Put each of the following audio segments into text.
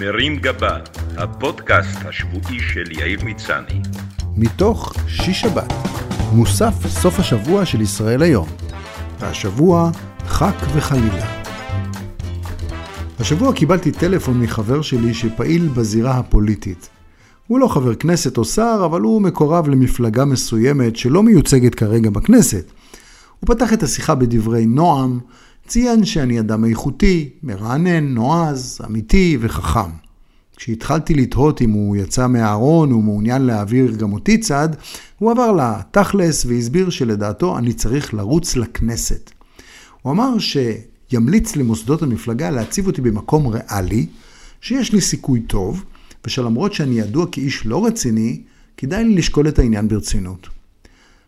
מרים גבה, הפודקאסט השבועי של יאיר מצני. מתוך שיש שבת, מוסף סוף השבוע של ישראל היום. והשבוע, חק וחלילה. השבוע קיבלתי טלפון מחבר שלי שפעיל בזירה הפוליטית. הוא לא חבר כנסת או שר, אבל הוא מקורב למפלגה מסוימת שלא מיוצגת כרגע בכנסת. הוא פתח את השיחה בדברי נועם, ציין שאני אדם איכותי, מרענן, נועז, אמיתי וחכם. כשהתחלתי לתהות אם הוא יצא מהארון ומעוניין להעביר גם אותי צד, הוא עבר לתכלס והסביר שלדעתו אני צריך לרוץ לכנסת. הוא אמר שימליץ למוסדות המפלגה להציב אותי במקום ריאלי, שיש לי סיכוי טוב, ושלמרות שאני ידוע כאיש לא רציני, כדאי לי לשקול את העניין ברצינות.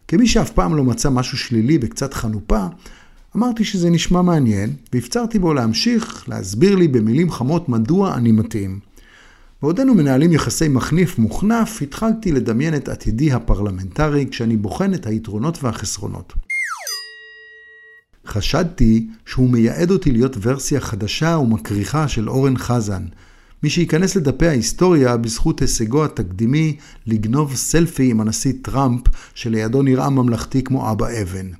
כמי שאף פעם לא מצא משהו שלילי וקצת חנופה, אמרתי שזה נשמע מעניין, והפצרתי בו להמשיך להסביר לי במילים חמות מדוע אני מתאים. בעודנו מנהלים יחסי מחניף מוכנף, התחלתי לדמיין את עתידי הפרלמנטרי כשאני בוחן את היתרונות והחסרונות. חשדתי שהוא מייעד אותי להיות ורסיה חדשה ומקריחה של אורן חזן, מי שייכנס לדפי ההיסטוריה בזכות הישגו התקדימי לגנוב סלפי עם הנשיא טראמפ, שלידו נראה ממלכתי כמו אבא אבן.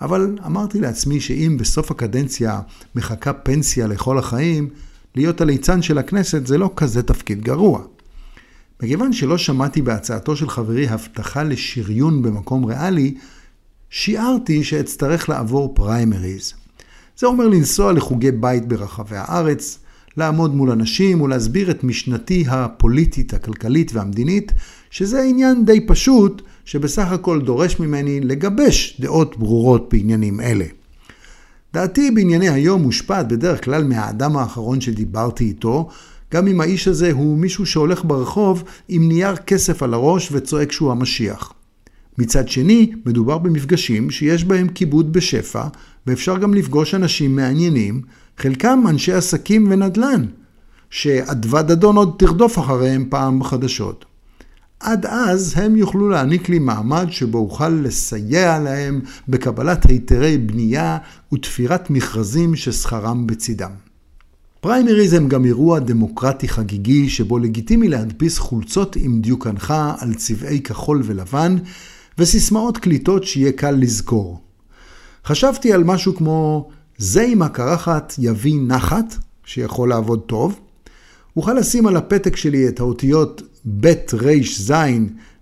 אבל אמרתי לעצמי שאם בסוף הקדנציה מחכה פנסיה לכל החיים, להיות הליצן של הכנסת זה לא כזה תפקיד גרוע. מכיוון שלא שמעתי בהצעתו של חברי הבטחה לשריון במקום ריאלי, שיערתי שאצטרך לעבור פריימריז. זה אומר לנסוע לחוגי בית ברחבי הארץ, לעמוד מול אנשים ולהסביר את משנתי הפוליטית, הכלכלית והמדינית, שזה עניין די פשוט, שבסך הכל דורש ממני לגבש דעות ברורות בעניינים אלה. דעתי בענייני היום מושפעת בדרך כלל מהאדם האחרון שדיברתי איתו, גם אם האיש הזה הוא מישהו שהולך ברחוב עם נייר כסף על הראש וצועק שהוא המשיח. מצד שני, מדובר במפגשים שיש בהם כיבוד בשפע, ואפשר גם לפגוש אנשים מעניינים, חלקם אנשי עסקים ונדל"ן, שאדווה דדון עוד תרדוף אחריהם פעם בחדשות. עד אז הם יוכלו להעניק לי מעמד שבו אוכל לסייע להם בקבלת היתרי בנייה ותפירת מכרזים ששכרם בצידם. פריימריז הם גם אירוע דמוקרטי חגיגי שבו לגיטימי להדפיס חולצות עם דיוק הנחה על צבעי כחול ולבן וסיסמאות קליטות שיהיה קל לזכור. חשבתי על משהו כמו זה עם הקרחת יביא נחת, שיכול לעבוד טוב. אוכל לשים על הפתק שלי את האותיות ב' ר' ז'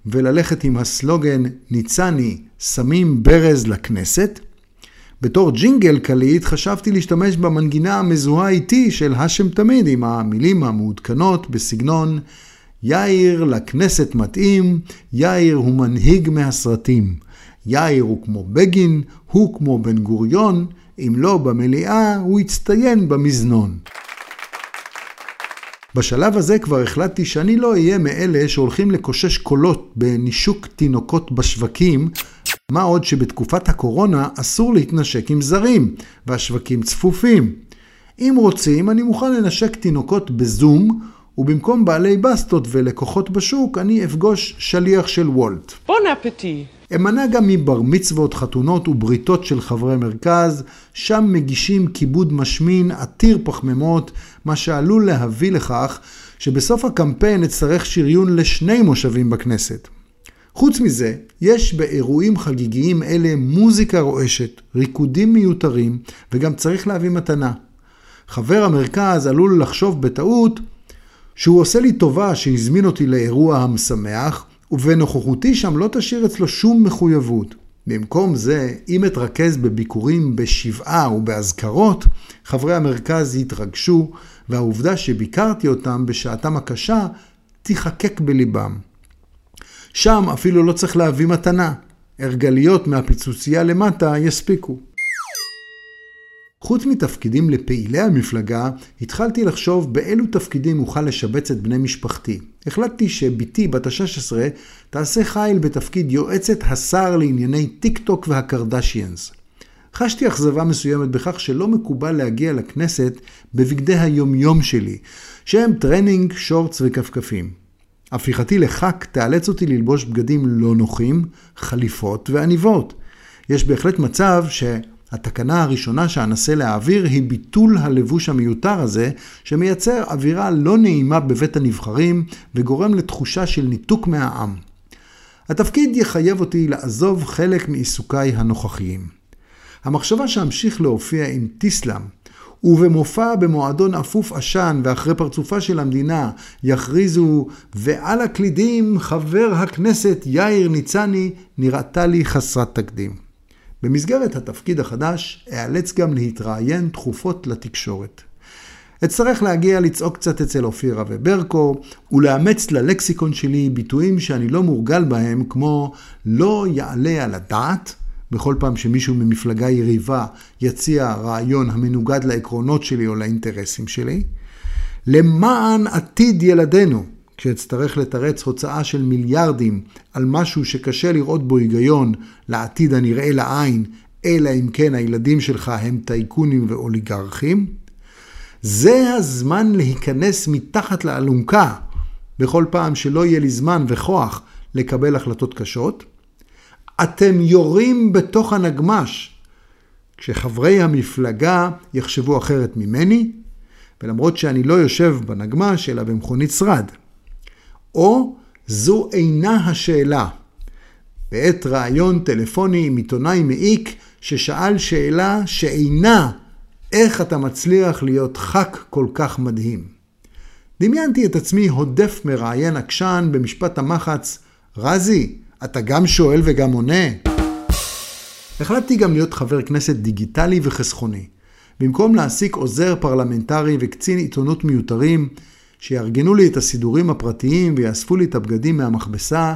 וללכת עם הסלוגן ניצני, שמים ברז לכנסת. בתור ג'ינגל קליט חשבתי להשתמש במנגינה המזוהה איתי של האשם תמיד עם המילים המעודכנות בסגנון יאיר לכנסת מתאים, יאיר הוא מנהיג מהסרטים. יאיר הוא כמו בגין, הוא כמו בן גוריון, אם לא במליאה, הוא יצטיין במזנון. בשלב הזה כבר החלטתי שאני לא אהיה מאלה שהולכים לקושש קולות בנישוק תינוקות בשווקים, מה עוד שבתקופת הקורונה אסור להתנשק עם זרים, והשווקים צפופים. אם רוצים, אני מוכן לנשק תינוקות בזום, ובמקום בעלי בסטות ולקוחות בשוק, אני אפגוש שליח של וולט. בון אפטי. אמנע גם מבר מצוות, חתונות ובריתות של חברי מרכז, שם מגישים כיבוד משמין עתיר פחמימות, מה שעלול להביא לכך שבסוף הקמפיין אצטרך שריון לשני מושבים בכנסת. חוץ מזה, יש באירועים חגיגיים אלה מוזיקה רועשת, ריקודים מיותרים, וגם צריך להביא מתנה. חבר המרכז עלול לחשוב בטעות שהוא עושה לי טובה שהזמין אותי לאירוע המשמח, ובנוכחותי שם לא תשאיר אצלו שום מחויבות. במקום זה, אם אתרכז בביקורים בשבעה ובאזכרות, חברי המרכז יתרגשו, והעובדה שביקרתי אותם בשעתם הקשה תיחקק בליבם. שם אפילו לא צריך להביא מתנה, הרגליות מהפיצוצייה למטה יספיקו. חוץ מתפקידים לפעילי המפלגה, התחלתי לחשוב באילו תפקידים אוכל לשבץ את בני משפחתי. החלטתי שבתי בת ה-16 תעשה חיל בתפקיד יועצת השר לענייני טיק טוק והקרדשיאנס. חשתי אכזבה מסוימת בכך שלא מקובל להגיע לכנסת בבגדי היומיום שלי, שהם טרנינג, שורטס וכפכפים. הפיכתי לח"כ תאלץ אותי ללבוש בגדים לא נוחים, חליפות ועניבות. יש בהחלט מצב ש... התקנה הראשונה שאנסה להעביר היא ביטול הלבוש המיותר הזה, שמייצר אווירה לא נעימה בבית הנבחרים וגורם לתחושה של ניתוק מהעם. התפקיד יחייב אותי לעזוב חלק מעיסוקיי הנוכחיים. המחשבה שאמשיך להופיע עם טיסלאם, ובמופע במועדון אפוף עשן ואחרי פרצופה של המדינה יכריזו ועל הקלידים חבר הכנסת יאיר ניצני נראתה לי חסרת תקדים. במסגרת התפקיד החדש אאלץ גם להתראיין תכופות לתקשורת. אצטרך להגיע לצעוק קצת אצל אופירה וברקו, ולאמץ ללקסיקון שלי ביטויים שאני לא מורגל בהם, כמו לא יעלה על הדעת, בכל פעם שמישהו ממפלגה יריבה יציע רעיון המנוגד לעקרונות שלי או לאינטרסים שלי, למען עתיד ילדינו, כשאצטרך לתרץ הוצאה של מיליארדים על משהו שקשה לראות בו היגיון לעתיד הנראה לעין, אלא אם כן הילדים שלך הם טייקונים ואוליגרכים, זה הזמן להיכנס מתחת לאלונקה בכל פעם שלא יהיה לי זמן וכוח לקבל החלטות קשות. אתם יורים בתוך הנגמש כשחברי המפלגה יחשבו אחרת ממני, ולמרות שאני לא יושב בנגמש אלא במכונית שרד. או זו אינה השאלה. בעת ראיון טלפוני עם עיתונאי מעיק ששאל שאלה שאינה איך אתה מצליח להיות ח"כ כל כך מדהים. דמיינתי את עצמי הודף מראיין עקשן במשפט המחץ, רזי, אתה גם שואל וגם עונה? החלטתי גם להיות חבר כנסת דיגיטלי וחסכוני. במקום להעסיק עוזר פרלמנטרי וקצין עיתונות מיותרים, שיארגנו לי את הסידורים הפרטיים ויאספו לי את הבגדים מהמכבסה,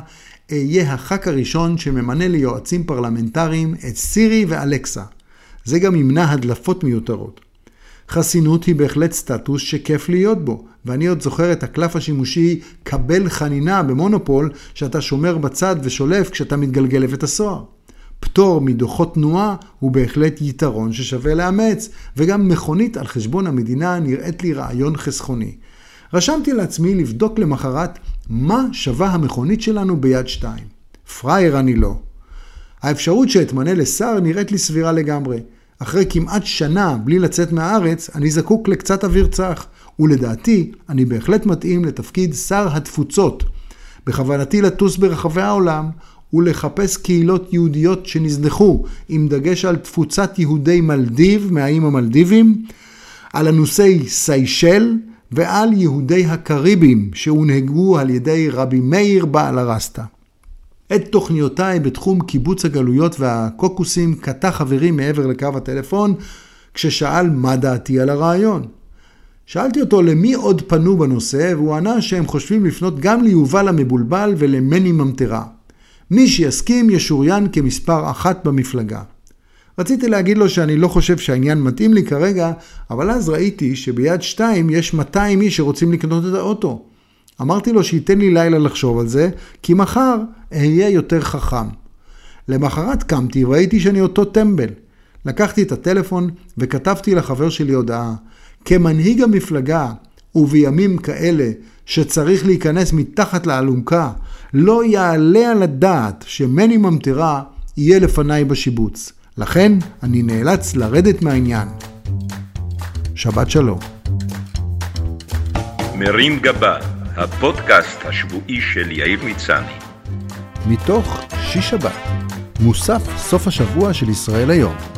אהיה הח"כ הראשון שממנה ליועצים פרלמנטריים את סירי ואלקסה. זה גם ימנע הדלפות מיותרות. חסינות היא בהחלט סטטוס שכיף להיות בו, ואני עוד זוכר את הקלף השימושי קבל חנינה במונופול, שאתה שומר בצד ושולף כשאתה מתגלגל לבית הסוהר. פטור מדוחות תנועה הוא בהחלט יתרון ששווה לאמץ, וגם מכונית על חשבון המדינה נראית לי רעיון חסכוני. רשמתי לעצמי לבדוק למחרת מה שווה המכונית שלנו ביד שתיים. פראייר אני לא. האפשרות שאתמנה לשר נראית לי סבירה לגמרי. אחרי כמעט שנה בלי לצאת מהארץ, אני זקוק לקצת אוויר צח, ולדעתי, אני בהחלט מתאים לתפקיד שר התפוצות. בכוונתי לטוס ברחבי העולם ולחפש קהילות יהודיות שנזנחו, עם דגש על תפוצת יהודי מלדיב מהאיים המלדיבים, על אנוסי סיישל ועל יהודי הקריבים שהונהגו על ידי רבי מאיר בעל הרסטה. את תוכניותיי בתחום קיבוץ הגלויות והקוקוסים קטע חברי מעבר לקו הטלפון, כששאל מה דעתי על הרעיון. שאלתי אותו למי עוד פנו בנושא, והוא ענה שהם חושבים לפנות גם ליובל המבולבל ולמני ממטרה. מי שיסכים ישוריין כמספר אחת במפלגה. רציתי להגיד לו שאני לא חושב שהעניין מתאים לי כרגע, אבל אז ראיתי שביד שתיים יש 200 איש שרוצים לקנות את האוטו. אמרתי לו שייתן לי לילה לחשוב על זה, כי מחר אהיה יותר חכם. למחרת קמתי וראיתי שאני אותו טמבל. לקחתי את הטלפון וכתבתי לחבר שלי הודעה. כמנהיג המפלגה, ובימים כאלה שצריך להיכנס מתחת לאלונקה, לא יעלה על הדעת שמני ממטרה יהיה לפניי בשיבוץ. לכן אני נאלץ לרדת מהעניין. שבת שלום. מרים גבה, הפודקאסט השבועי של יאיר מצני. מתוך שיש שבת, מוסף סוף השבוע של ישראל היום.